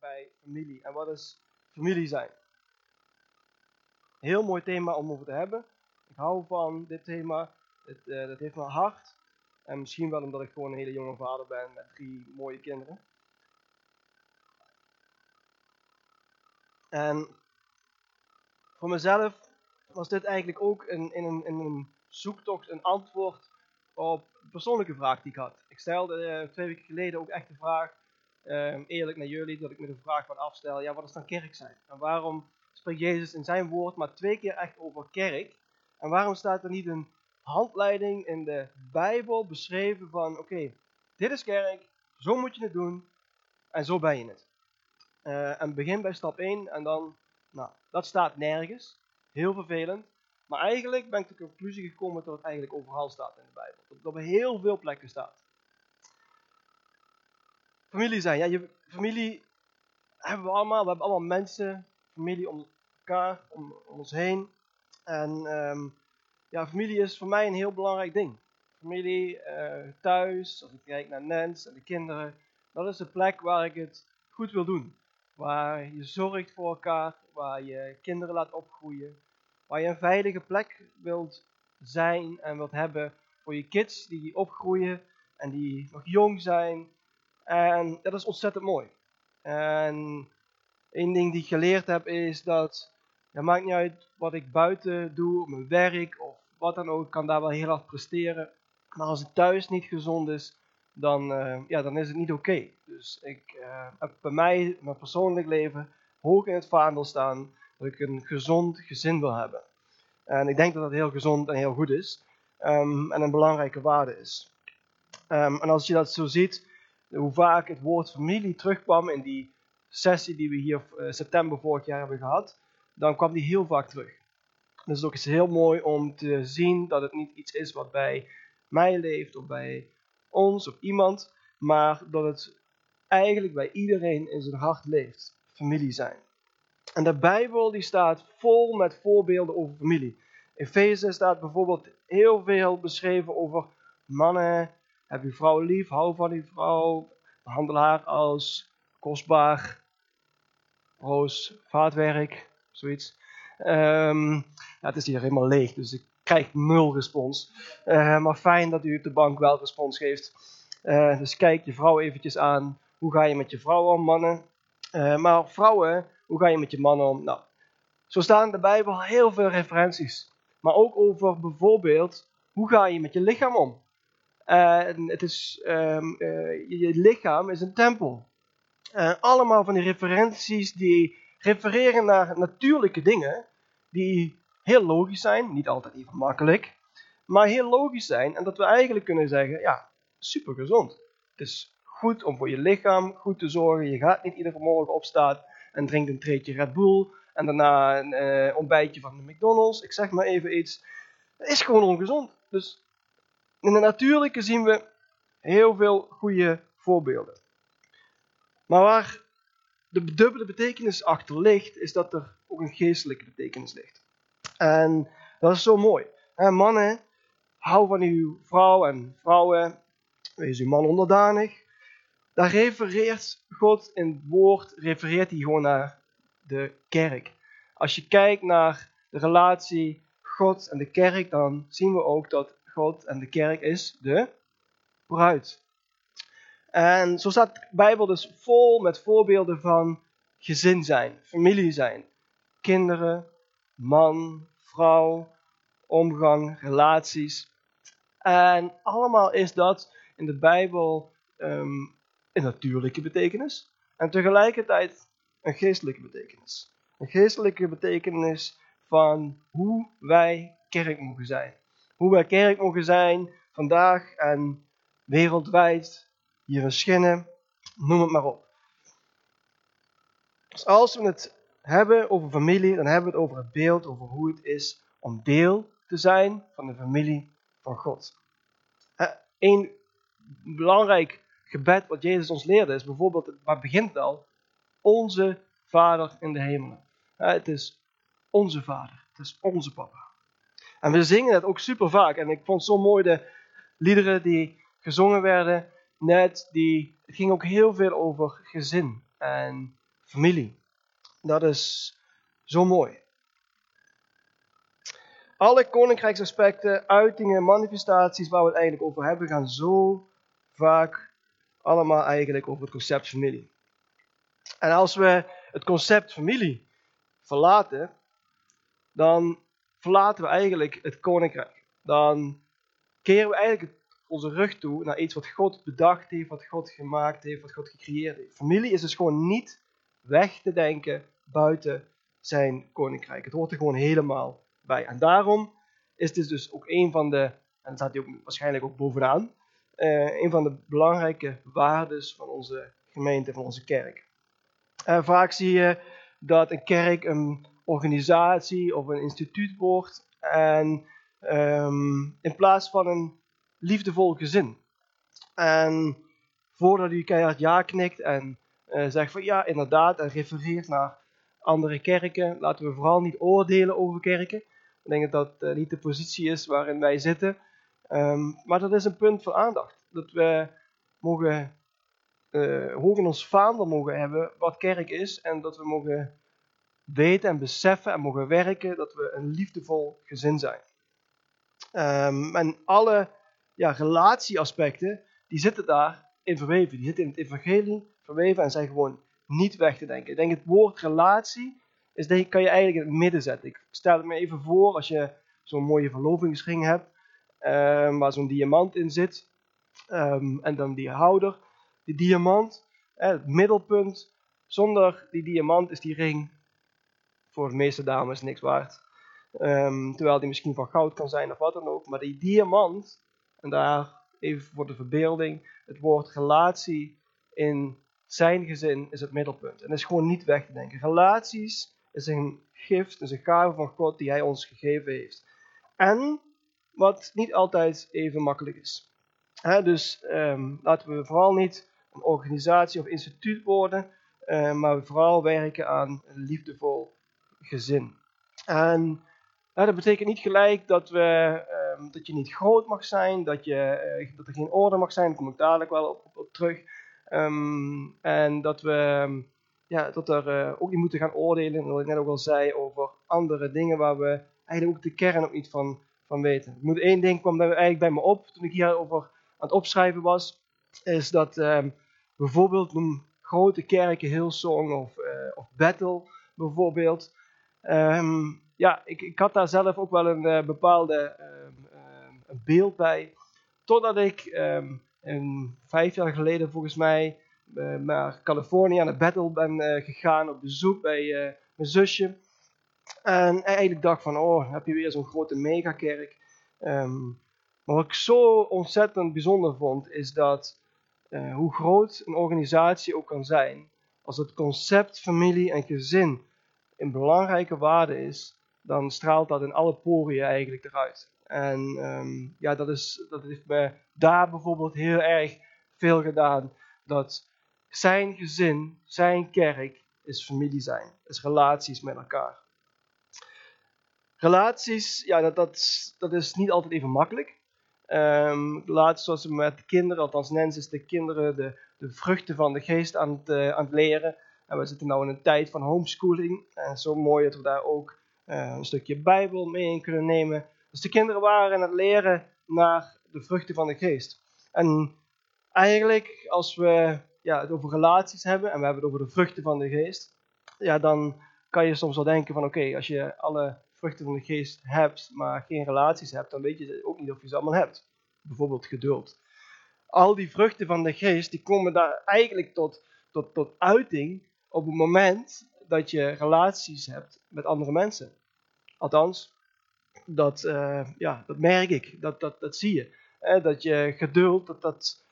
bij familie. En wat is familie zijn? Heel mooi thema om over te hebben. Ik hou van dit thema. Het, uh, dat heeft mijn hart. En misschien wel omdat ik gewoon een hele jonge vader ben met drie mooie kinderen. En voor mezelf was dit eigenlijk ook een, in, een, in een zoektocht een antwoord op een persoonlijke vraag die ik had. Ik stelde uh, twee weken geleden ook echt de vraag, uh, eerlijk naar jullie, dat ik me de vraag van afstel, ja wat is dan kerk zijn? En waarom spreekt Jezus in zijn woord maar twee keer echt over kerk? En waarom staat er niet een handleiding in de Bijbel beschreven van, oké, dit is kerk, zo moet je het doen en zo ben je het. Uh, en begin bij stap 1 en dan, nou, dat staat nergens. Heel vervelend. Maar eigenlijk ben ik tot de conclusie gekomen dat het eigenlijk overal staat in de Bijbel. Dat het op heel veel plekken staat. Familie zijn. Ja, je, familie hebben we allemaal. We hebben allemaal mensen, familie om elkaar, om, ons heen. En um, ja, familie is voor mij een heel belangrijk ding. Familie uh, thuis, als ik kijk naar Nens en de kinderen. Dat is de plek waar ik het goed wil doen. Waar je zorgt voor elkaar, waar je kinderen laat opgroeien. Waar je een veilige plek wilt zijn en wilt hebben voor je kids die opgroeien en die nog jong zijn. En dat is ontzettend mooi. En één ding die ik geleerd heb is dat het maakt niet uit wat ik buiten doe, mijn werk of wat dan ook, ik kan daar wel heel hard presteren. Maar als het thuis niet gezond is, dan, uh, ja, dan is het niet oké. Dus ik uh, heb bij mij, mijn persoonlijk leven, hoog in het vaandel staan dat ik een gezond gezin wil hebben. En ik denk dat dat heel gezond en heel goed is. Um, en een belangrijke waarde is. Um, en als je dat zo ziet, hoe vaak het woord familie terugkwam in die sessie die we hier uh, september vorig jaar hebben gehad, dan kwam die heel vaak terug. Dus het is ook heel mooi om te zien dat het niet iets is wat bij mij leeft of bij ons of iemand, maar dat het eigenlijk bij iedereen in zijn hart leeft. Familie zijn. En de Bijbel die staat vol met voorbeelden over familie. In Efeze staat bijvoorbeeld heel veel beschreven over mannen. Heb je vrouw lief, hou van die vrouw. Behandel haar als kostbaar, roos, vaatwerk, zoiets. Um, het is hier helemaal leeg, dus ik krijg nul respons. Uh, maar fijn dat u op de bank wel respons geeft. Uh, dus kijk je vrouw eventjes aan. Hoe ga je met je vrouw om, mannen? Uh, maar vrouwen, hoe ga je met je mannen om? Nou, zo staan in de Bijbel heel veel referenties. Maar ook over bijvoorbeeld, hoe ga je met je lichaam om? En het is, um, je lichaam is een tempel. allemaal van die referenties die refereren naar natuurlijke dingen die heel logisch zijn, niet altijd even makkelijk, maar heel logisch zijn en dat we eigenlijk kunnen zeggen, ja, super gezond. Het is goed om voor je lichaam goed te zorgen. Je gaat niet iedere morgen opstaan en drinkt een treetje Red Bull en daarna een ontbijtje van de McDonald's. Ik zeg maar even iets. Het is gewoon ongezond. Dus in de natuurlijke zien we heel veel goede voorbeelden. Maar waar de dubbele betekenis achter ligt, is dat er ook een geestelijke betekenis ligt. En dat is zo mooi. mannen, hou van uw vrouw en vrouwen, wees uw man onderdanig. Daar refereert God in het woord, refereert hij gewoon naar de kerk. Als je kijkt naar de relatie God en de kerk, dan zien we ook dat God en de kerk is de bruid. En zo staat de Bijbel dus vol met voorbeelden van gezin zijn, familie zijn, kinderen, man, vrouw, omgang, relaties. En allemaal is dat in de Bijbel um, een natuurlijke betekenis en tegelijkertijd een geestelijke betekenis. Een geestelijke betekenis van hoe wij kerk mogen zijn. Hoe wij kerk mogen zijn vandaag en wereldwijd, hier in noem het maar op. Dus als we het hebben over familie, dan hebben we het over het beeld, over hoe het is om deel te zijn van de familie van God. Een belangrijk gebed wat Jezus ons leerde is bijvoorbeeld, waar begint al? Onze Vader in de hemelen. Het is onze Vader, het is onze Papa. En we zingen het ook super vaak. En ik vond zo mooi de liederen die gezongen werden net, die, het ging ook heel veel over gezin en familie. Dat is zo mooi. Alle koninkrijksaspecten, uitingen, manifestaties waar we het eigenlijk over hebben, gaan zo vaak allemaal eigenlijk over het concept familie. En als we het concept familie verlaten, dan verlaten we eigenlijk het koninkrijk. Dan keren we eigenlijk onze rug toe naar iets wat God bedacht heeft, wat God gemaakt heeft, wat God gecreëerd heeft. Familie is dus gewoon niet weg te denken buiten zijn koninkrijk. Het hoort er gewoon helemaal bij. En daarom is dit dus ook een van de, en dat staat hij ook waarschijnlijk ook bovenaan, uh, een van de belangrijke waardes van onze gemeente, van onze kerk. Uh, vaak zie je dat een kerk een organisatie of een instituut wordt en um, in plaats van een liefdevol gezin. En voordat u keihard ja knikt en uh, zegt van ja, inderdaad, en refereert naar andere kerken, laten we vooral niet oordelen over kerken. Ik denk dat dat uh, niet de positie is waarin wij zitten. Um, maar dat is een punt van aandacht. Dat we mogen uh, hoog in ons vaandel mogen hebben wat kerk is. En dat we mogen weten en beseffen en mogen werken dat we een liefdevol gezin zijn. Um, en alle ja, relatieaspecten, die zitten daarin verweven. Die zitten in het evangelie verweven en zijn gewoon niet weg te denken. Ik denk het woord relatie, is, denk, kan je eigenlijk in het midden zetten. Ik stel het me even voor als je zo'n mooie verlovingsring hebt, um, waar zo'n diamant in zit. Um, en dan die houder, die diamant, het middelpunt. Zonder die diamant is die ring voor de meeste dames niks waard. Um, terwijl die misschien van goud kan zijn of wat dan ook. Maar die diamant, en daar even voor de verbeelding, het woord relatie in zijn gezin is het middelpunt. En is gewoon niet weg te denken. Relaties is een gift, is een gave van God die hij ons gegeven heeft. En wat niet altijd even makkelijk is. dus um, laten we vooral niet een organisatie of instituut worden, uh, maar vooral werken aan liefdevol gezin. En dat betekent niet gelijk dat, we, um, dat je niet groot mag zijn, dat, je, uh, dat er geen orde mag zijn, daar kom ik dadelijk wel op, terug. Um, en dat we ja, dat er uh, ook niet moeten gaan oordelen, wat ik net ook al zei, over andere dingen waar we eigenlijk ook de kern ook niet van, van weten. Ik moet één ding kwam eigenlijk bij me op toen ik hierover aan het opschrijven was, is dat bijvoorbeeld grote kerken, Hillsong of, uh, of Battle bijvoorbeeld, um, ja, ik, ik had daar zelf ook wel een uh, bepaalde een beeld bij, totdat ik een, vijf jaar geleden volgens mij uh, naar Californië aan de battle ben uh, gegaan op bezoek bij mijn zusje. En eigenlijk dacht van, oh, heb je weer zo'n grote megakerk. Maar wat ik zo ontzettend bijzonder vond, is dat hoe groot een organisatie ook kan zijn, als het concept familie en gezin een belangrijke waarde is, dan straalt dat in alle poriën eigenlijk eruit. En um, ja, dat, is, dat heeft me daar bijvoorbeeld heel erg veel gedaan. Dat zijn gezin, zijn kerk, is familie zijn. Is relaties met elkaar. Relaties, ja, dat, dat, dat is niet altijd even makkelijk. Um, laatst zoals met kinderen, althans Nens is de kinderen de, de vruchten van de geest aan het, uh, aan het leren. En we zitten nu in een tijd van homeschooling. En zo mooi dat we daar ook uh, een stukje Bijbel mee in kunnen nemen. Dus de kinderen waren aan het leren naar de vruchten van de geest. En eigenlijk, als we ja, het over relaties hebben en we hebben het over de vruchten van de geest, ja, dan kan je soms wel denken van oké, als je alle vruchten van de geest hebt, maar geen relaties hebt, dan weet je ook niet of je ze allemaal hebt. Bijvoorbeeld geduld. Al die vruchten van de geest, die komen daar eigenlijk tot, tot, tot uiting op het moment dat je relaties hebt met andere mensen. Althans, dat, uh, ja, dat merk ik, dat, dat, dat zie je. Eh, dat je geduld, dat, dat,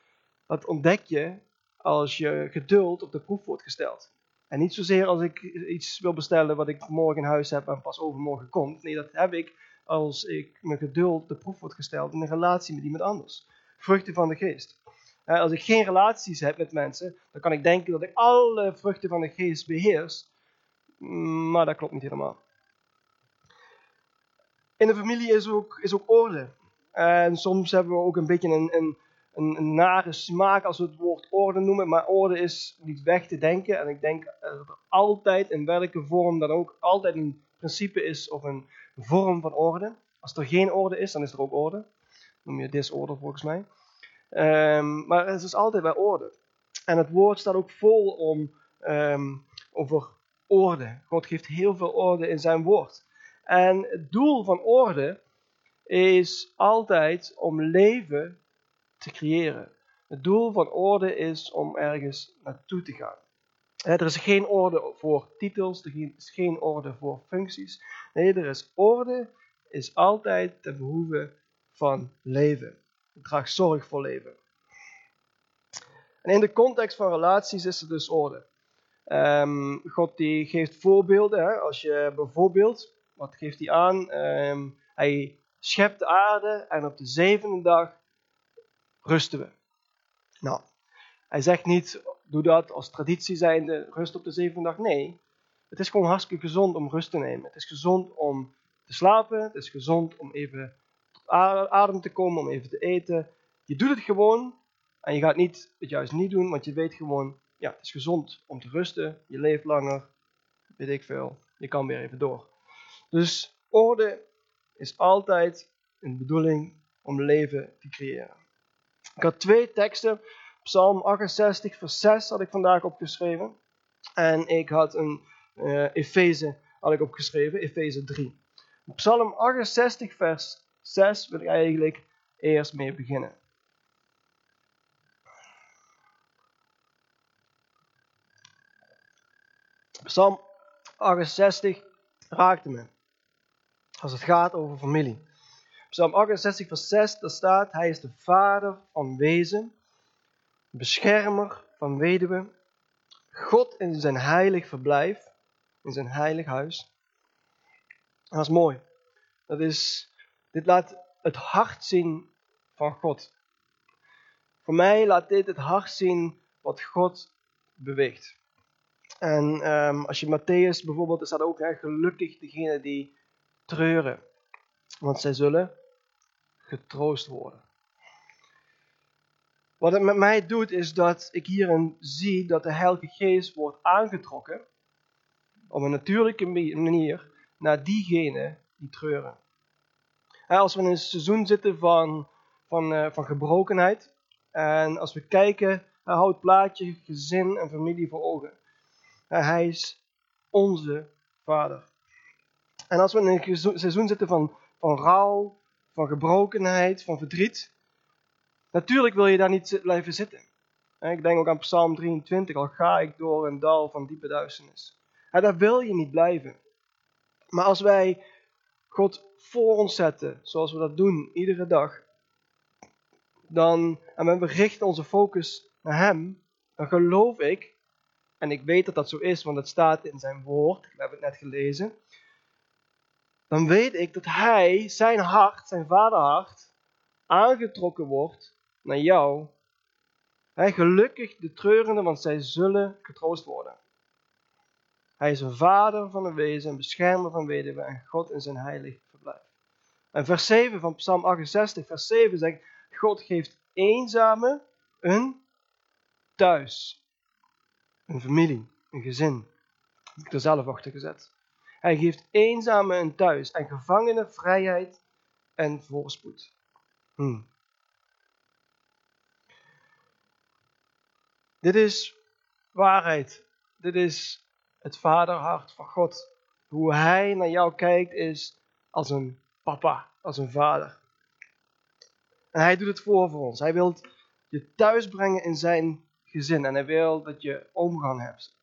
dat ontdek je als je geduld op de proef wordt gesteld. En niet zozeer als ik iets wil bestellen wat ik morgen in huis heb en pas overmorgen komt. Nee, dat heb ik als ik mijn geduld op de proef wordt gesteld in een relatie met iemand anders. Vruchten van de geest. Als ik geen relaties heb met mensen, dan kan ik denken dat ik alle vruchten van de geest beheers. Maar dat klopt niet helemaal. In de familie is ook, is ook orde. En soms hebben we ook een beetje een, een een, nare smaak als we het woord orde noemen, maar orde is niet weg te denken. En ik denk dat er altijd, in welke vorm dan ook, altijd een principe is of een vorm van orde. Als er geen orde is, dan is er ook orde. Noem je disorder volgens mij. Ehm, maar het is altijd bij orde. En het woord staat ook vol om, ehm, over orde. God geeft heel veel orde in zijn woord. En het doel van orde is altijd om leven te creëren. Het doel van orde is om ergens naartoe te gaan. Er is geen orde voor titels, er is geen orde voor functies. Nee, er is orde, is altijd ten behoeve van leven. Draag zorg voor leven. En in de context van relaties is er dus orde. Ehm, God die geeft voorbeelden. Hè? Als je bijvoorbeeld, wat geeft hij aan? Ehm, hij schept de aarde en op de zevende dag rusten we. Nou, hij zegt niet, doe dat als traditie zijnde, rust op de zevende dag. Nee, het is gewoon hartstikke gezond om rust te nemen. Het is gezond om te slapen, het is gezond om even adem te komen, om even te eten. Je doet het gewoon en je gaat niet het juist niet doen, want je weet gewoon, ja, het is gezond om te rusten, je leeft langer, weet ik veel, je kan weer even door. Dus orde is altijd een bedoeling om leven te creëren. Ik had twee teksten. Psalm 68, vers 6 had ik vandaag opgeschreven. En ik had een uh, Efeze had ik opgeschreven, Efeze 3. Psalm 68, vers 6 wil ik eigenlijk eerst mee beginnen. Psalm 68 raakte me. Als het gaat over familie. Psalm 68, vers 6, daar staat: Hij is de vader van wezen, beschermer van weduwe, God in zijn heilig verblijf, in zijn heilig huis. dat is mooi. Dat is, dit laat het hart zien van God. Voor mij laat dit het hart zien wat God beweegt. En um, als je Matthäus bijvoorbeeld, er staat ook hè, gelukkig degene die treuren, want zij zullen getroost worden. Wat het met mij doet, is dat ik hierin zie dat de Heilige Geest wordt aangetrokken op een natuurlijke manier naar diegenen die treuren. Als we in een seizoen zitten van, van, uh, van gebrokenheid, en als we kijken, hij houdt plaatje, gezin en familie voor ogen. Hij is onze vader. En als we in een seizoen zitten van, van rouw, van gebrokenheid, van verdriet. Natuurlijk wil je daar niet blijven zitten. Ik denk ook aan Psalm 23, al ga ik door een dal van diepe duisternis. Daar wil je niet blijven. Maar als wij God voor ons zetten, zoals we dat doen iedere dag, dan, en we richten onze focus naar Hem, dan geloof ik, en ik weet dat dat zo is, want het staat in zijn woord, we hebben het net gelezen, dan weet ik dat hij, zijn hart, zijn vaderhart, aangetrokken wordt naar jou. Hij gelukkig de treurenden, want zij zullen getroost worden. Hij is een vader van een wezen, een beschermer van weduwe en God in zijn heilig verblijf. En vers 7 van Psalm 68, vers 7 zegt, God geeft eenzame een thuis. Een familie, een gezin. Dat heb ik er zelf achter gezet. Hij geeft eenzamen een thuis en gevangenen vrijheid en voorspoed. Hmm. Dit is waarheid. Dit is het vaderhart van God. Hoe hij naar jou kijkt is als een papa, als een vader. En hij doet het voor voor ons. Hij wil je thuis brengen in zijn gezin. En hij wil dat je omgang hebt.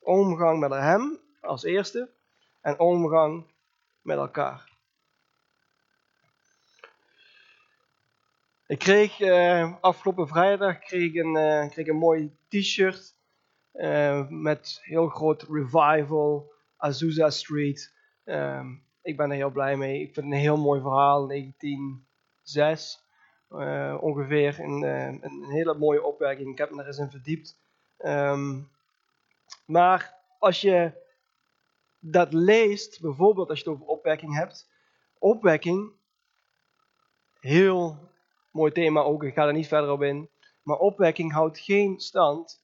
Omgang met hem als eerste en omgang met elkaar. Ik kreeg uh, afgelopen vrijdag kreeg een, uh, kreeg een mooi t-shirt uh, met heel groot revival, Azusa Street. Um, ik ben er heel blij mee. Ik vind het een heel mooi verhaal, 1906 ongeveer. Een, een, hele mooie opwerking. Ik heb me er eens in verdiept. Maar als je dat leest, bijvoorbeeld als je het over opwekking hebt, opwekking, heel Mooi thema ook, ik ga er niet verder op in. Maar opwekking houdt geen stand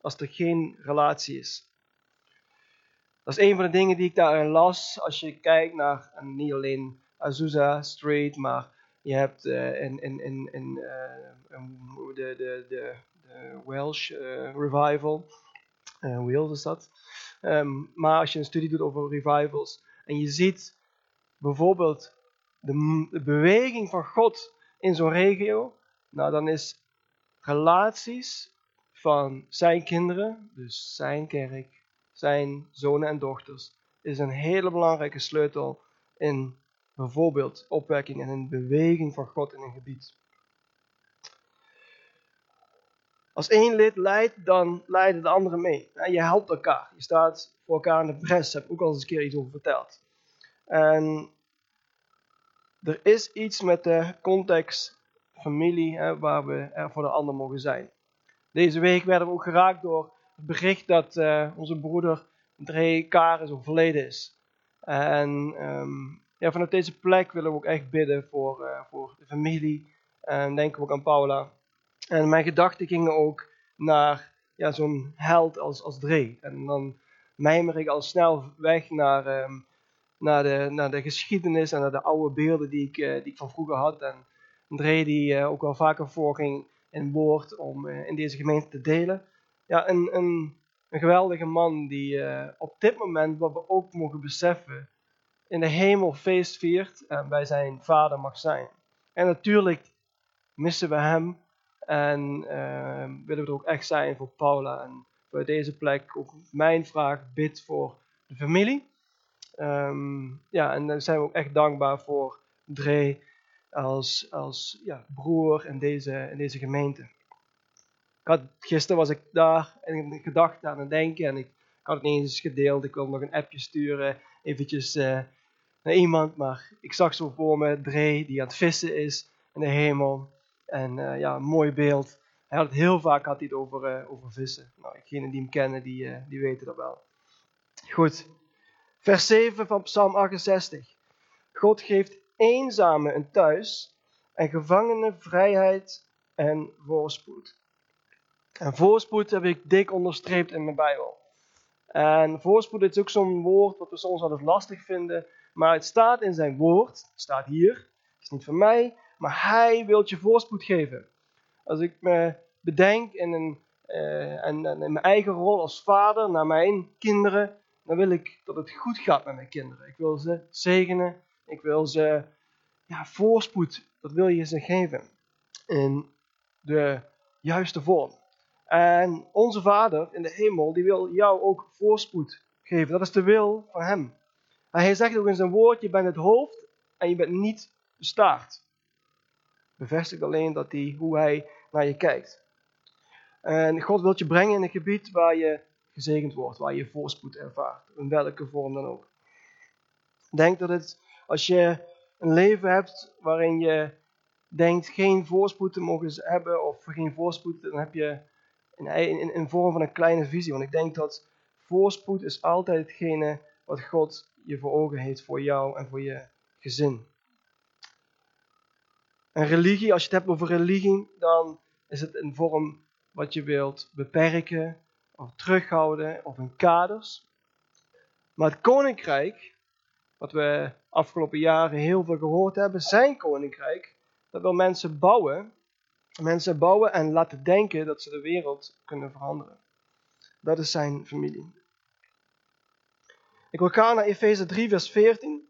als er geen relatie is. Dat is een van de dingen die ik daarin las. Als je kijkt naar niet alleen Azusa Street, maar je hebt uh, in, in, in, uh, de, de, de, de Welsh uh, Revival. Wales is dat. Um, maar als je een studie doet over revivals en je ziet bijvoorbeeld de, de beweging van God in zo'n regio, nou dan is relaties van zijn kinderen, dus zijn kerk, zijn zonen en dochters, is een hele belangrijke sleutel in bijvoorbeeld opwekking en een beweging van God in een gebied. Als één lid leidt, dan leiden de anderen mee. Je helpt elkaar. Je staat voor elkaar in de. Daar heb ik ook al eens een keer iets over verteld. En er is iets met de context familie hè, waar we er voor de ander mogen zijn. Deze week werden we ook geraakt door het bericht dat uh, onze broeder Dre Karis overleden is. En um, ja, vanuit deze plek willen we ook echt bidden voor, uh, voor de familie. En denken we ook aan Paula. En mijn gedachten gingen ook naar ja, zo'n held als, als Dre. En dan mijmer ik al snel weg naar, um, naar, de, naar de geschiedenis en naar de oude beelden die ik, uh, die ik van vroeger had. En Dre die uh, ook wel vaker voorging in woord om uh, in deze gemeente te delen. Ja, een, een, een geweldige man die op dit moment, wat we ook mogen beseffen, in de hemel feest viert en bij zijn vader mag zijn. En natuurlijk missen we hem en uh, willen we er ook echt zijn voor Paula. En voor deze plek ook mijn vraag, bid voor de familie. Um, ja, en dan zijn we ook echt dankbaar voor Dre als, als ja, broer in deze, in deze gemeente. Ik had, gisteren was ik daar en gedacht aan het denken en ik, had het niet eens gedeeld. Ik wilde nog een appje sturen, eventjes uh, naar iemand, maar ik zag zo voor me Dre die aan het vissen is in de hemel. En uh, ja, een mooi beeld. Hij had het heel vaak had het over, uh, over vissen. Nou, degenen die hem kennen, die, die weten dat wel. Goed. Vers 7 van Psalm 68. God geeft eenzamen een thuis en gevangenen vrijheid en voorspoed. En voorspoed heb ik dik onderstreept in mijn Bijbel. En voorspoed is ook zo'n woord wat we soms altijd lastig vinden. Maar het staat in zijn woord, het staat hier. Het is niet van mij, maar hij wil je voorspoed geven. Als ik me bedenk in, een, en, en in mijn eigen rol als vader naar mijn kinderen, dan wil ik dat het goed gaat met mijn kinderen. Ik wil ze zegenen, ik wil ze ja, voorspoed, dat wil je ze geven. In de juiste vorm. En onze Vader in de hemel, die wil jou ook voorspoed geven. Dat is de wil van Hem. En hij zegt ook in zijn woord, je bent het hoofd en je bent niet de staart bevestigt alleen dat hij, hoe hij naar je kijkt. En God wil je brengen in een gebied waar je gezegend wordt, waar je voorspoed ervaart, in welke vorm dan ook. Denk dat het, als je een leven hebt waarin je denkt geen voorspoed te mogen hebben of geen voorspoed, dan heb je in, in, vorm van een kleine visie. Want ik denk dat voorspoed is altijd hetgene wat God je voor ogen heeft voor jou en voor je gezin. En religie, als je het hebt over religie, dan is het een vorm wat je wilt beperken of terughouden of in kaders. Maar het koninkrijk, wat we afgelopen jaren heel veel gehoord hebben, zijn koninkrijk, dat wil mensen bouwen. Mensen bouwen en laten denken dat ze de wereld kunnen veranderen. Dat is zijn familie. Ik wil gaan naar Efeze 3, vers 14.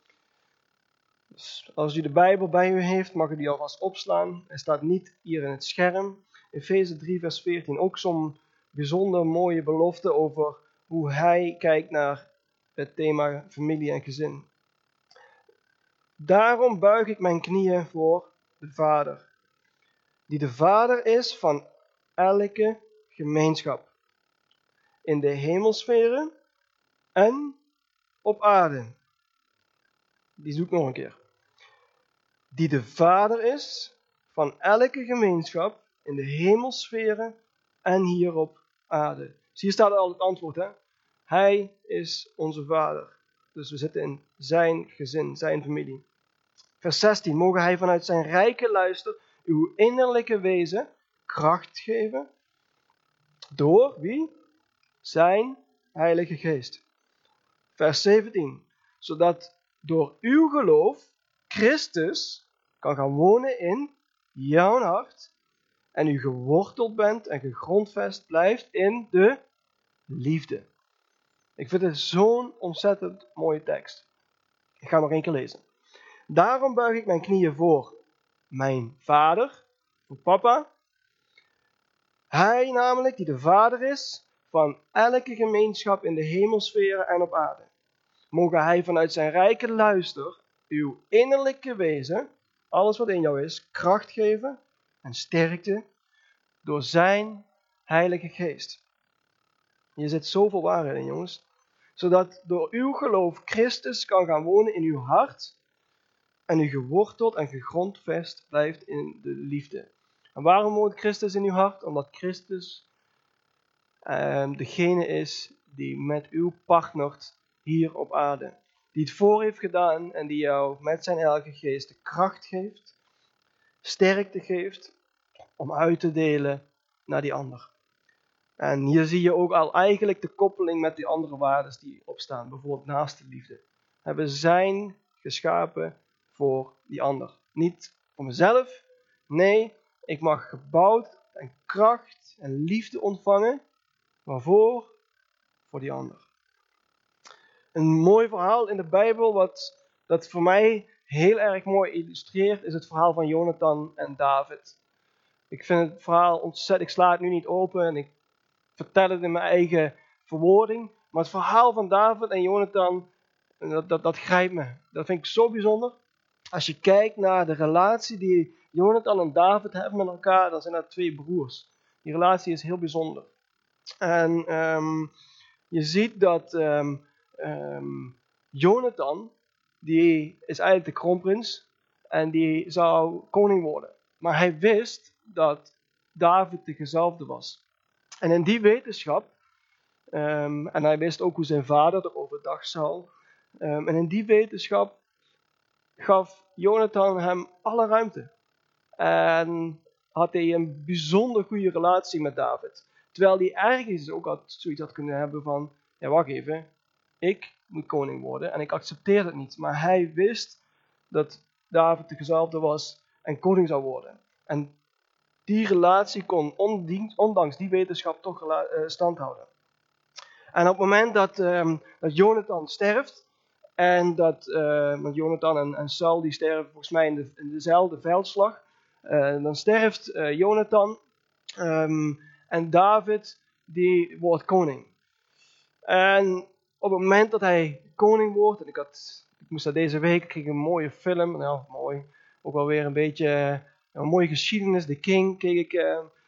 Dus als u de Bijbel bij u heeft, mag u die alvast opslaan. Hij staat niet hier in het scherm. Efeze 3, vers 14. Ook zo'n bijzonder mooie belofte over hoe hij kijkt naar het thema familie en gezin. Daarom buig ik mijn knieën voor de Vader, die de Vader is van elke gemeenschap, in de hemelsferen en op aarde. Die zoekt nog een keer die de vader is van elke gemeenschap in de hemelsferen en hier op aarde. Dus hier staat al het antwoord. Hè? Hij is onze vader. Dus we zitten in zijn gezin, zijn familie. Vers 16. Mogen hij vanuit zijn rijke luister uw innerlijke wezen kracht geven door wie? Zijn Heilige Geest. Vers 17. Zodat door uw geloof Christus kan gaan wonen in jouw hart en u geworteld bent en gegrondvest blijft in de liefde. Ik vind het zo'n ontzettend mooie tekst. Ik ga nog één keer lezen. Daarom buig ik mijn knieën voor mijn vader, voor papa. Hij namelijk, die de vader is van elke gemeenschap in de hemelsferen en op aarde. Mogen hij vanuit zijn rijke luister uw innerlijke wezen, alles wat in jou is, kracht geven en sterkte door zijn heilige geest. Je zit zoveel waarheid in, jongens. Zodat door uw geloof Christus kan gaan wonen in uw hart en u geworteld en gegrondvest blijft in de liefde. En waarom woont Christus in uw hart? Omdat Christus eh, degene is die met u partnert hier op aarde. Die het voor heeft gedaan en die jou met zijn heilige geest de kracht geeft, sterkte geeft om uit te delen naar die ander. En hier zie je ook al eigenlijk de koppeling met die andere waarden die opstaan. Bijvoorbeeld naast de liefde. We zijn geschapen voor die ander. Niet voor mezelf. Nee, ik mag gebouwd en kracht en liefde ontvangen. Waarvoor? Voor die ander. Een mooi verhaal in de Bijbel, wat dat voor mij heel erg mooi illustreert, is het verhaal van Jonathan en David. Ik vind het verhaal ontzettend, ik sla het nu niet open en ik vertel het in mijn eigen verwoording. Maar het verhaal van David en Jonathan, dat, dat, dat grijpt me. Dat vind ik zo bijzonder. Als je kijkt naar de relatie die Jonathan en David hebben met elkaar, dan zijn dat twee broers. Die relatie is heel bijzonder. En ehm, je ziet dat um, um, Jonathan, die is eigenlijk de kroonprins en die zou koning worden. Maar hij wist dat David de gezalfde was. En in die wetenschap, en hij wist ook hoe zijn vader er overdag zou, en in die wetenschap gaf Jonathan hem alle ruimte. En had hij een bijzonder goede relatie met David. Terwijl hij ergens ook had, zoiets had kunnen hebben van, ja wacht even, ik moet koning worden en ik accepteer het niet. Maar hij wist dat David de gezalfde was en koning zou worden. En die relatie kon ondanks die wetenschap toch uh, stand houden. En op het moment dat, um, dat Jonathan sterft, en dat uh, Jonathan en, en, Saul die sterven volgens mij in, de, dezelfde veldslag. Uh, dan sterft uh, Jonathan um, en David die wordt koning. En op het moment dat hij koning wordt, en ik, had, ik moest dat deze week, kreeg een mooie film, nou mooi, ook wel weer een beetje een mooie geschiedenis, The King, keek ik,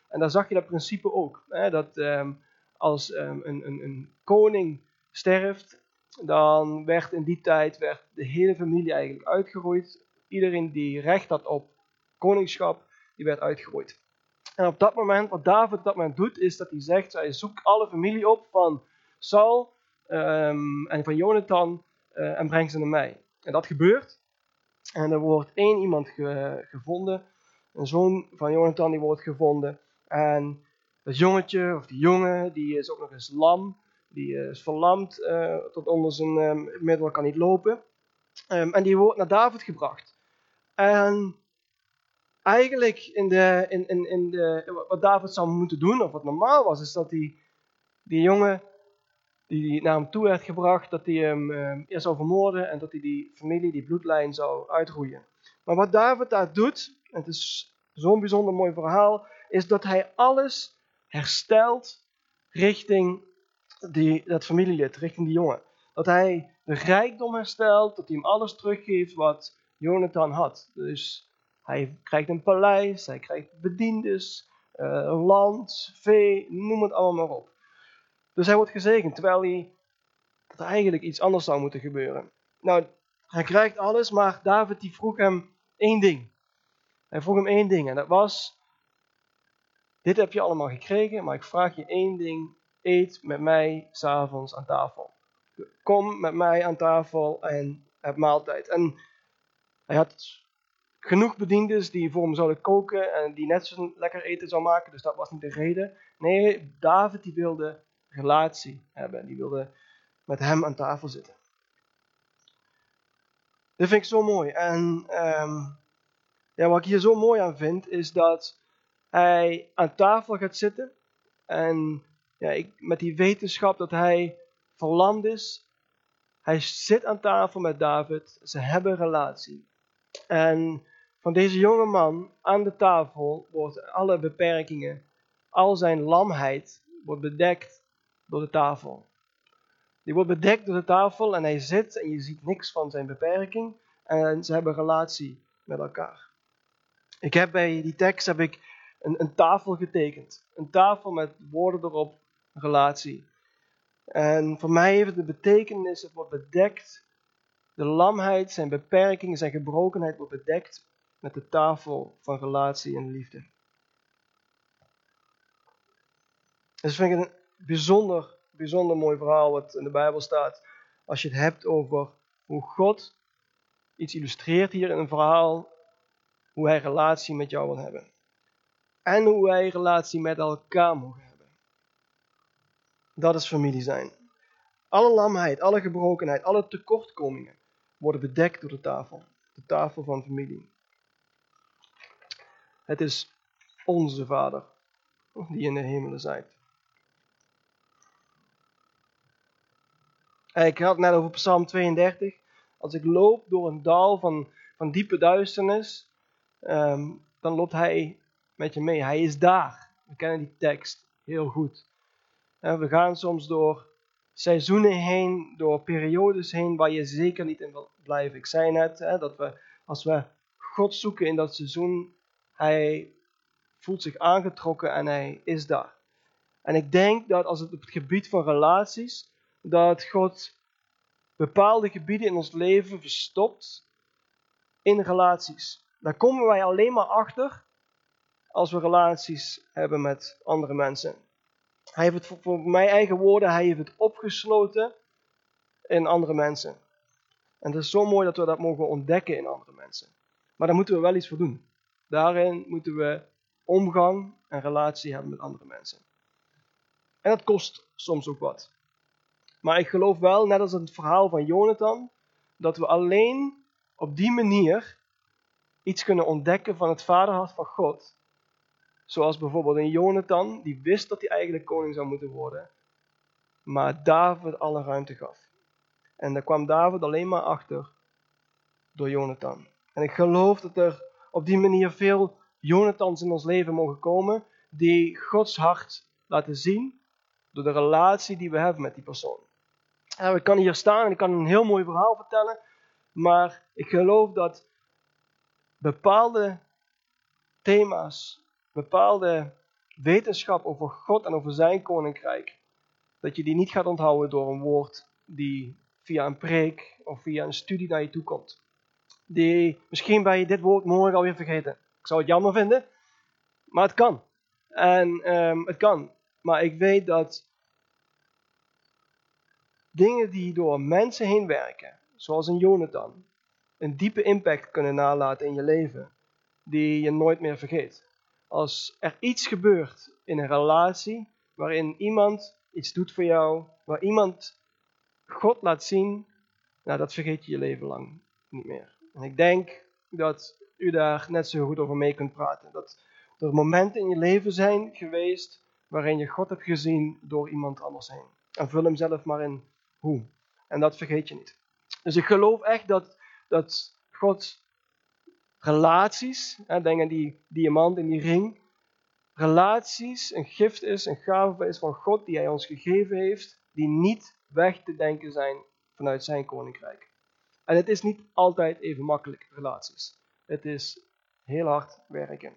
en daar zag je dat principe ook. Hè, dat um, als um, een, een, een koning sterft, dan werd in die tijd werd de hele familie eigenlijk uitgeroeid. Iedereen die recht had op koningschap, die werd uitgeroeid. En op dat moment, wat David op dat moment doet, is dat hij zegt, hij zoekt alle familie op van Saul um, en van Jonathan uh, en brengt ze naar mij. En dat gebeurt. En er wordt één iemand ge gevonden, een zoon van Jonathan die wordt gevonden. En dat jongetje, of die jongen, die is ook nog eens lam. Die eh, is verlamd uh, tot onder zijn uh, middel, kan niet lopen. Um, en die wordt naar David gebracht. En eigenlijk in de, in, in, in de, wat David zou moeten doen, of wat normaal was, is dat die, die jongen die naar hem toe werd gebracht, dat hij hem uh, eerst zou vermoorden en dat hij die familie, die bloedlijn zou uitroeien. Maar wat David daar doet, en het is zo'n bijzonder mooi verhaal, is dat hij alles herstelt richting die, dat familielid, richting die jongen. Dat hij de rijkdom herstelt, dat hij hem alles teruggeeft wat Jonathan had. Dus hij krijgt een paleis, hij krijgt bediendes, uh, land, vee, noem het allemaal maar op. Dus hij wordt gezegend, terwijl hij, dat eigenlijk iets anders zou moeten gebeuren. Nou, hij krijgt alles, maar David die vroeg hem één ding. Hij vroeg hem één ding en dat was, dit heb je allemaal gekregen, maar ik vraag je één ding eet met mij s'avonds aan tafel. Kom met mij aan tafel en heb maaltijd. En hij had genoeg bediendes die voor hem zouden koken en die net zo lekker eten zou maken, dus dat was niet de reden. Nee, David die wilde relatie hebben, die wilde met hem aan tafel zitten. Dit vind ik zo mooi. En ehm, ja, wat ik hier zo mooi aan vind, is dat hij aan tafel gaat zitten. En ja, ik, met die wetenschap dat hij verlamd is. Hij zit aan tafel met David. Ze hebben relatie. En van deze jonge man aan de tafel wordt alle beperkingen, al zijn lamheid, wordt bedekt door de tafel. Die wordt bedekt door de tafel en hij zit en je ziet niks van zijn beperking. En ze hebben relatie met elkaar. Ik heb bij die tekst heb ik een, een tafel getekend. Een tafel met woorden erop, relatie. En voor mij heeft het de betekenis, het wordt bedekt. De lamheid, zijn beperkingen, zijn gebrokenheid wordt bedekt met de tafel van relatie en liefde. Dus vind ik een bijzonder, bijzonder mooi verhaal wat in de Bijbel staat. Als je het hebt over hoe God iets illustreert hier in een verhaal, hoe hij relatie met jou wil hebben. En hoe wij relatie met elkaar mogen hebben. Dat is familie zijn. Alle lamheid, alle gebrokenheid, alle tekortkomingen worden bedekt door de tafel. De tafel van familie. Het is onze Vader die in de hemelen zijt. Ik had het net over Psalm 32. Als ik loop door een dal van, van diepe duisternis, ehm, dan loopt hij met je mee. Hij is daar. We kennen die tekst heel goed. We gaan soms door seizoenen heen, door periodes heen waar je zeker niet in wil blijven. Ik zei net dat we, als we God zoeken in dat seizoen, hij voelt zich aangetrokken en hij is daar. En ik denk dat als het op het gebied van relaties, dat God bepaalde gebieden in ons leven verstopt in relaties. Daar komen wij alleen maar achter als we relaties hebben met andere mensen. Hij heeft het, voor mijn eigen woorden, hij heeft het opgesloten in andere mensen. En het is zo mooi dat we dat mogen ontdekken in andere mensen. Maar daar moeten we wel iets voor doen. Daarin moeten we omgang en relatie hebben met andere mensen. En dat kost soms ook wat. Maar ik geloof wel, net als het verhaal van Jonathan, dat we alleen op die manier iets kunnen ontdekken van het vaderhart van God. Zoals bijvoorbeeld een Jonathan, die wist dat hij eigenlijk koning zou moeten worden, maar David alle ruimte gaf. En daar kwam David alleen maar achter door Jonathan. En ik geloof dat er op die manier veel Jonathans in ons leven mogen komen, die Gods hart laten zien door de relatie die we hebben met die persoon. En ik kan hier staan en ik kan een heel mooi verhaal vertellen, maar ik geloof dat bepaalde thema's, bepaalde wetenschap over God en over zijn koninkrijk, dat je die niet gaat onthouden door een woord die via een preek of via een studie naar je toe komt. Die, misschien ben je dit woord morgen alweer vergeten. Ik zou het jammer vinden, maar het kan. En um, het kan. Maar ik weet dat dingen die door mensen heen werken, zoals een Jonathan, een diepe impact kunnen nalaten in je leven, die je nooit meer vergeet. Als er iets gebeurt in een relatie waarin iemand iets doet voor jou, waar iemand God laat zien, nou dat vergeet je je leven lang niet meer. En ik denk dat u daar net zo goed over mee kunt praten. Dat er momenten in je leven zijn geweest waarin je God hebt gezien door iemand anders heen. En vul hem zelf maar in hoe. En dat vergeet je niet. Dus ik geloof echt dat, dat God relaties, denk aan die diamant in die ring, relaties een gift is, een gave is van God die Hij ons gegeven heeft, die niet weg te denken zijn vanuit Zijn koninkrijk. En het is niet altijd even makkelijk, relaties. Het is heel hard werken.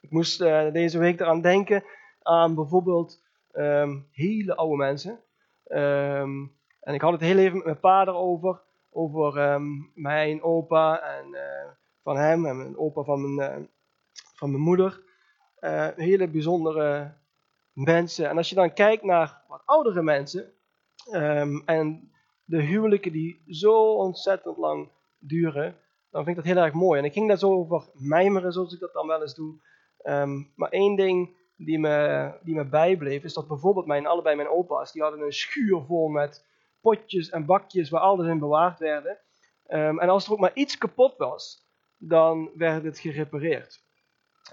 Ik moest uh, deze week eraan denken aan bijvoorbeeld um, hele oude mensen. Um, en ik had het heel even met mijn pa erover, over um, mijn opa en uh, van hem en mijn opa van mijn, uh, van mijn moeder. Uh, hele bijzondere mensen. En als je dan kijkt naar wat oudere mensen um, en de huwelijken die zo ontzettend lang duren, dan vind ik dat heel erg mooi. En ik ging daar zo over mijmeren, zoals ik dat dan wel eens doe. Ehm, maar één ding die me, die me bijbleef, is dat bijvoorbeeld mijn, allebei mijn opa's, die hadden een schuur vol met potjes en bakjes waar alles in bewaard werden. Ehm, en als er ook maar iets kapot was, dan werd het gerepareerd.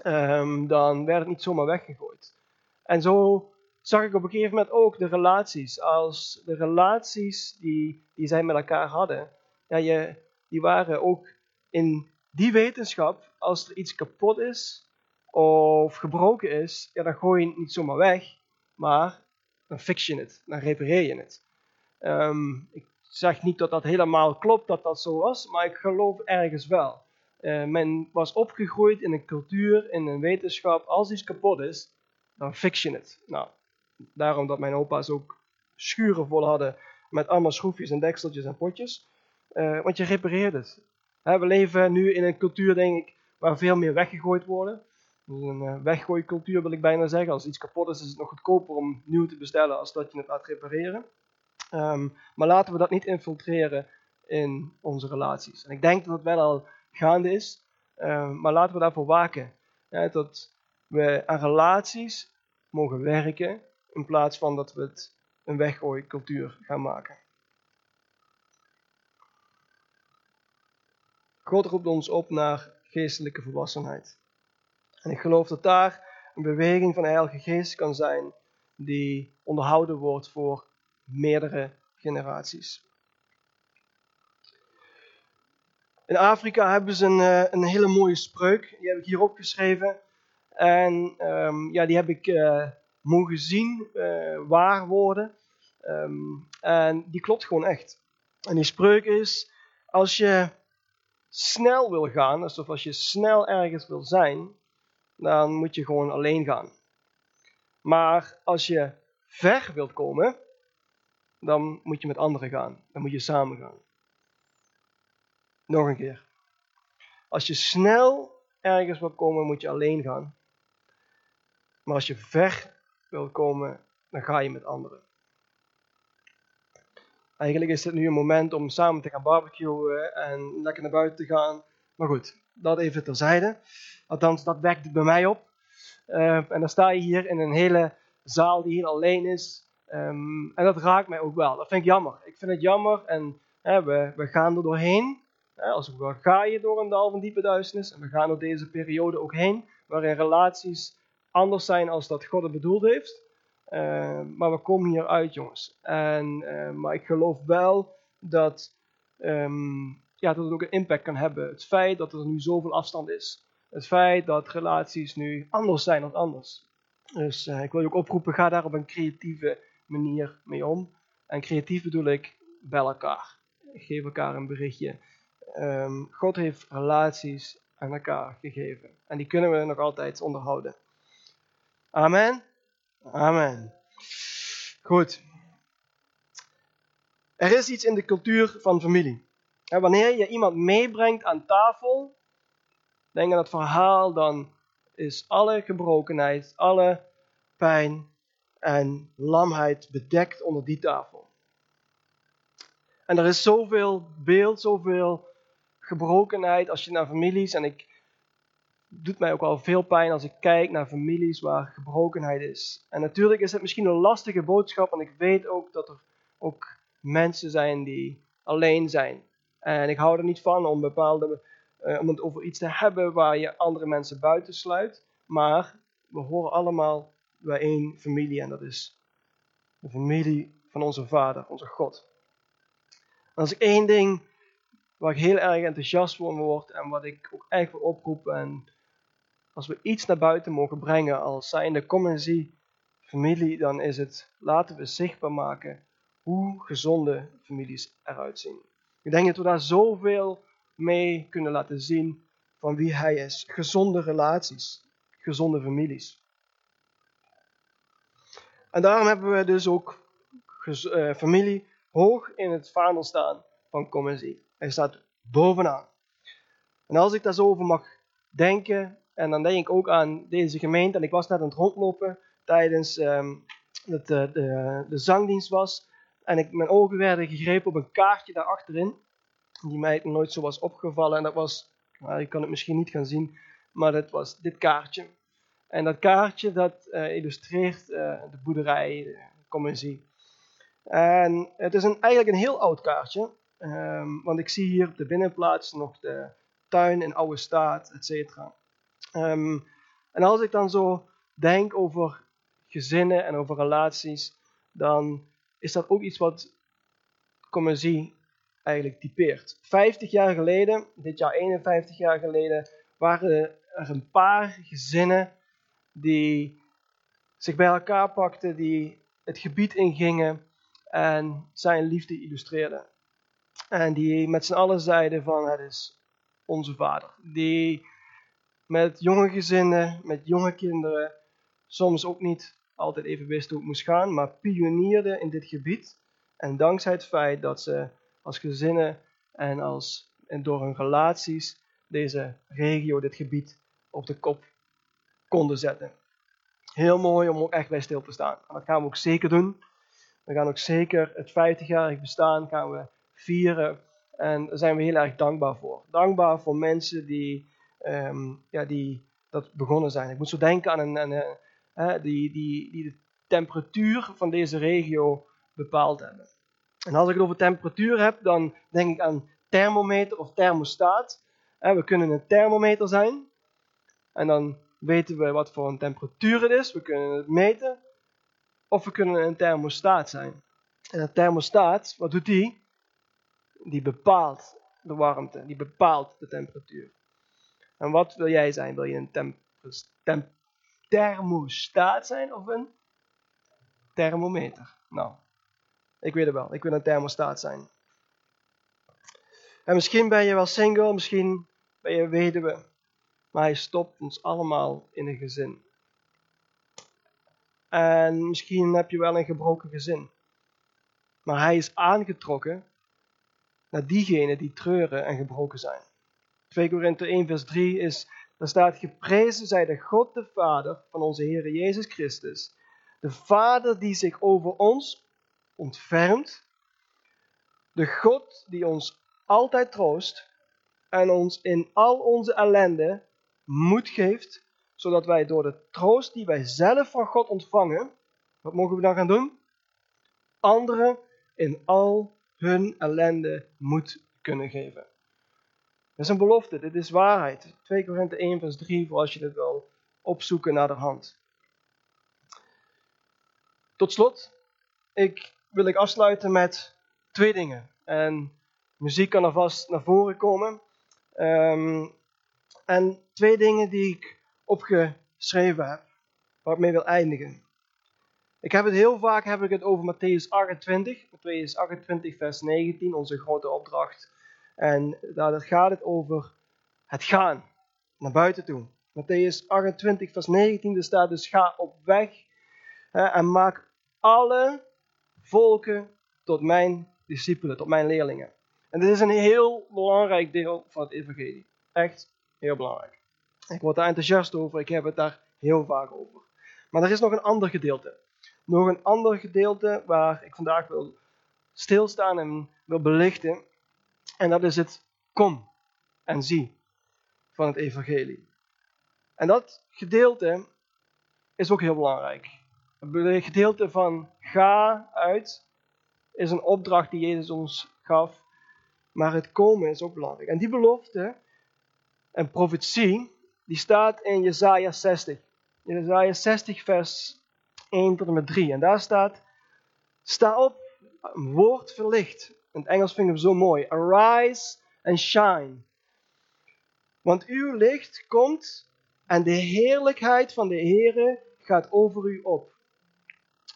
Ehm, dan werd het niet zomaar weggegooid. En zo zag ik op een gegeven moment ook de relaties. Als de relaties die, die zij met elkaar hadden, ja, je, die waren ook in die wetenschap, als er iets kapot is of gebroken is, ja, dan gooi je het niet zomaar weg, maar dan fix je het, dan repareer je het. Ehm, ik zeg niet dat dat helemaal klopt dat dat zo was, maar ik geloof ergens wel. Uh, men was opgegroeid in een cultuur, in een wetenschap, als iets kapot is, dan fix je het. Nou, daarom dat mijn opa's ook schuren vol hadden met allemaal schroefjes en dekseltjes en potjes. Uh, want je repareert het. we leven nu in een cultuur, denk ik, waar veel meer weggegooid worden. Dus een uh, weggooicultuur wil ik bijna zeggen. Als iets kapot is, is het nog goedkoper om nieuw te bestellen als dat je het laat repareren. Um, maar laten we dat niet infiltreren in onze relaties. En ik denk dat het wel al gaande is, um, maar laten we daarvoor waken. dat we aan relaties mogen werken in plaats van dat we het een weggooicultuur gaan maken. God roept ons op naar geestelijke volwassenheid. En ik geloof dat daar een beweging van de Heilige Geest kan zijn die onderhouden wordt voor meerdere generaties. In Afrika hebben ze een, eh, een hele mooie spreuk, die heb ik hier opgeschreven. En um, ja, die heb ik uh, mogen zien, uh, waar worden. Um, en die klopt gewoon echt. En die spreuk is, als je snel wil gaan, alsof als je snel ergens wil zijn, dan moet je gewoon alleen gaan. Maar als je ver wilt komen, dan moet je met anderen gaan. Dan moet je samen gaan. Nog een keer. Als je snel ergens wil komen, moet je alleen gaan. Maar als je ver wil komen, dan ga je met anderen. Eigenlijk is het nu een moment om samen te gaan barbecuen en lekker naar buiten te gaan. Maar goed, dat even terzijde. Althans, dat wekt bij mij op. Uh, en dan sta je hier in een hele zaal die heel alleen is. Um, en dat raakt mij ook wel. Dat vind ik jammer. Ik vind het jammer en hè, we, we gaan er doorheen. Als we ga je door een dal van diepe duisternis. En we gaan door deze periode ook heen. Waarin relaties anders zijn als dat God het bedoeld heeft. Uh, maar we komen hier uit, jongens. En, uh, maar ik geloof wel dat um, ja, dat het ook een impact kan hebben. Het feit dat er nu zoveel afstand is. Het feit dat relaties nu anders zijn dan anders. Dus uh, ik wil je ook oproepen, ga daar op een creatieve manier mee om. En creatief bedoel ik, bel elkaar. Geef elkaar een berichtje. Um, God heeft relaties aan elkaar gegeven. En die kunnen we nog altijd onderhouden. Amen. Amen. Goed. Er is iets in de cultuur van familie. Wanneer je iemand meebrengt aan tafel, denk aan het verhaal, dan is alle gebrokenheid, alle pijn en lamheid bedekt onder die tafel. En er is zoveel beeld, zoveel gebrokenheid als je naar families, en ik doet mij ook wel veel pijn als ik kijk naar families waar gebrokenheid is. En natuurlijk is het misschien een lastige boodschap, want ik weet ook dat er ook mensen zijn die alleen zijn. En ik hou er niet van om, bepaalde, uh, om het over iets te hebben waar je andere mensen buitensluit. Maar we horen allemaal bij één familie en dat is de familie van onze Vader, onze God. En als ik één ding waar ik heel erg enthousiast voor word en wat ik ook echt wil oproepen en als we iets naar buiten mogen brengen als zijnde zie familie, dan is het laten we zichtbaar maken hoe gezonde families eruit zien. Ik denk dat we daar zoveel mee kunnen laten zien van wie hij is. Gezonde relaties, gezonde families. En daarom hebben we dus ook uh, familie hoog in het vaandel staan van Commissie. Hij staat bovenaan. En als ik daar zo over mag denken, en dan denk ik ook aan deze gemeente, en ik was net aan het rondlopen tijdens um, dat de, de, de zangdienst was, en ik, mijn ogen werden gegrepen op een kaartje daar achterin. die mij nooit zo was opgevallen. En dat was, nou, je kan het misschien niet gaan zien, maar dat was dit kaartje. En dat kaartje dat uh, illustreert uh, de boerderij, de commissie. En het is een, eigenlijk een heel oud kaartje, um, want ik zie hier op de binnenplaats nog de tuin in oude staat, et cetera. Um, en als ik dan zo denk over gezinnen en over relaties, dan is dat ook iets wat commissie eigenlijk typeert. 50 jaar geleden, dit jaar 51 jaar geleden, waren er een paar gezinnen die zich bij elkaar pakten, die het gebied ingingen en zijn liefde illustreerden. En die met z'n allen zeiden van het is onze vader. Die met jonge gezinnen, met jonge kinderen, soms ook niet altijd even wisten hoe het moest gaan, maar pionierden in dit gebied. En dankzij het feit dat ze als gezinnen en, als, en door hun relaties deze regio, dit gebied op de kop konden zetten. Heel mooi om ook echt bij stil te staan. En dat gaan we ook zeker doen. We gaan ook zeker het 50-jarig bestaan gaan we vieren. En daar zijn we heel erg dankbaar voor. Dankbaar voor mensen die, um, ja, die dat begonnen zijn. Ik moet zo denken aan een, een, die, die, die de temperatuur van deze regio bepaald hebben. En als ik het over temperatuur heb, dan denk ik aan thermometer of thermostaat. We kunnen een thermometer zijn. En dan weten we wat voor een temperatuur het is. We kunnen het meten. Of we kunnen een thermostaat zijn. En een thermostaat, wat doet die? Die bepaalt de warmte. Die bepaalt de temperatuur. En wat wil jij zijn? Wil je een temp temp thermostaat zijn of een thermometer? Nou, ik weet het wel. Ik wil een thermostaat zijn. En misschien ben je wel single, misschien ben je weduwe. Maar hij stopt ons allemaal in een gezin. En misschien heb je wel een gebroken gezin. Maar hij is aangetrokken naar diegenen die treuren en gebroken zijn. 2 Korinthe 1 vers 3 is, daar staat geprezen zij de God de Vader van onze Heer Jezus Christus. De Vader die zich over ons ontfermt. De God die ons altijd troost en ons in al onze ellende moed geeft, zodat wij door de troost die wij zelf van God ontvangen, wat mogen we dan gaan doen? Anderen in al hun ellende moed kunnen geven. Dat is een belofte, dit is waarheid. 2 Korinthe 1 vers 3 voor als je het wil opzoeken naar de hand. Tot slot, ik wil ik afsluiten met twee dingen. En muziek kan alvast naar voren komen. Um, en twee dingen die ik opgeschreven heb, waar ik mee wil eindigen. Ik heb het heel vaak heb ik het over Matthäus 28, Matthäus 28 vers 19, onze grote opdracht. En daar gaat het over het gaan naar buiten toe. Matthäus 28 vers 19, er staat dus ga op weg hè, en maak alle volken tot mijn discipelen, tot mijn leerlingen. En dit is een heel belangrijk deel van het evangelie. Echt heel belangrijk. Ik word daar enthousiast over, ik heb het daar heel vaak over. Maar er is nog een ander gedeelte. Nog een ander gedeelte waar ik vandaag wil stilstaan en wil belichten. En dat is het kom en zie van het evangelie. En dat gedeelte is ook heel belangrijk. Het gedeelte van ga uit is een opdracht die Jezus ons gaf. Maar het komen is ook belangrijk. En die belofte en profetie, die staat in Jesaja 60. Jesaja 60 vers 1 tot en met 3. En daar staat, sta op, woord verlicht. In het Engels vind ik hem zo mooi. Arise and shine. Want uw licht komt en de heerlijkheid van de Heere gaat over u op.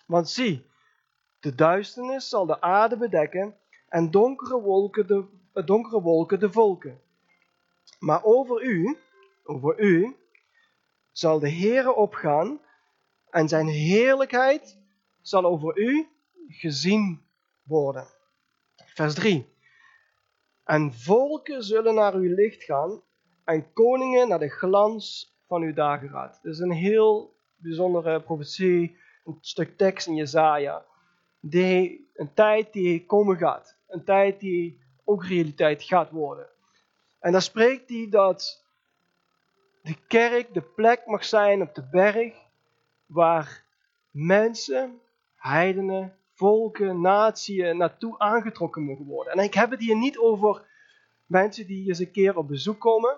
Want zie, de duisternis zal de aarde bedekken en donkere wolken de, donkere wolken de volken. Maar over u, over u, zal de Heere opgaan en zijn heerlijkheid zal over u gezien worden. Vers 3. En volken zullen naar uw licht gaan en koningen naar de glans van uw dageraad. Dit is een heel bijzondere profetie, een stuk tekst in Jezaja. Die, een tijd die komen gaat. Een tijd die ook realiteit gaat worden. En dan spreekt hij dat de kerk de plek mag zijn op de berg waar mensen, heidenen, volken, natieën naartoe aangetrokken mogen worden. En ik heb het hier niet over mensen die eens een keer op bezoek komen.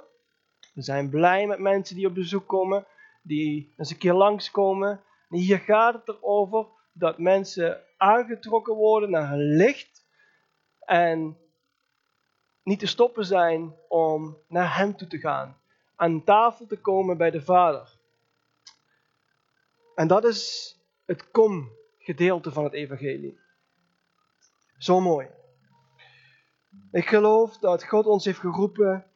We zijn blij met mensen die op bezoek komen, die eens een keer langskomen. Hier gaat het erover dat mensen aangetrokken worden naar een licht en niet te stoppen zijn om naar Hem toe te gaan, aan tafel te komen bij de Vader. En dat is het kom-gedeelte van het Evangelie. Zo mooi. Ik geloof dat God ons heeft geroepen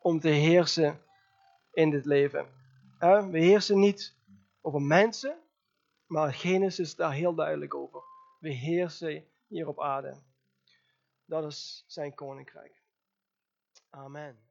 om te heersen in dit leven. We heersen niet over mensen, maar Genesis is daar heel duidelijk over. We heersen hier op aarde. Dat is zijn koninkrijk. Amen.